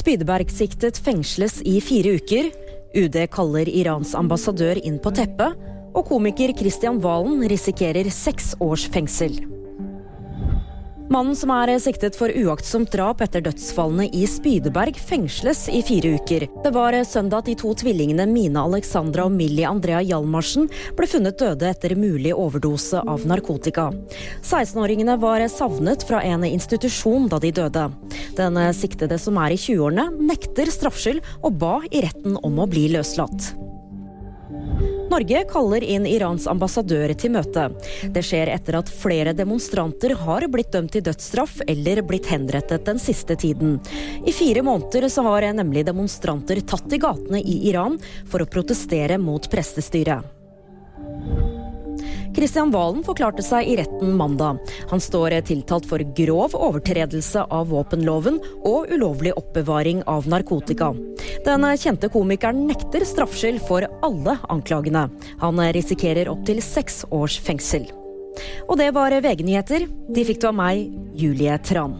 Spydeberg-siktet fengsles i fire uker. UD kaller Irans ambassadør inn på teppet. Og komiker Christian Valen risikerer seks års fengsel. Mannen som er siktet for uaktsomt drap etter dødsfallene i Spydeberg, fengsles i fire uker. Det var søndag at de to tvillingene Mina Alexandra og Millie Andrea Hjalmarsen ble funnet døde etter mulig overdose av narkotika. 16-åringene var savnet fra en institusjon da de døde. Den siktede som er i 20-årene, nekter straffskyld og ba i retten om å bli løslatt. Norge kaller inn Irans ambassadør til møte. Det skjer etter at flere demonstranter har blitt dømt til dødsstraff eller blitt henrettet den siste tiden. I fire måneder så har nemlig demonstranter tatt i gatene i Iran for å protestere mot prestestyret. Kristian Valen forklarte seg i retten mandag. Han står tiltalt for grov overtredelse av våpenloven og ulovlig oppbevaring av narkotika. Den kjente komikeren nekter straffskyld for alle anklagene. Han risikerer opptil seks års fengsel. Og det var VG-nyheter. De fikk du av meg, Julie Tran.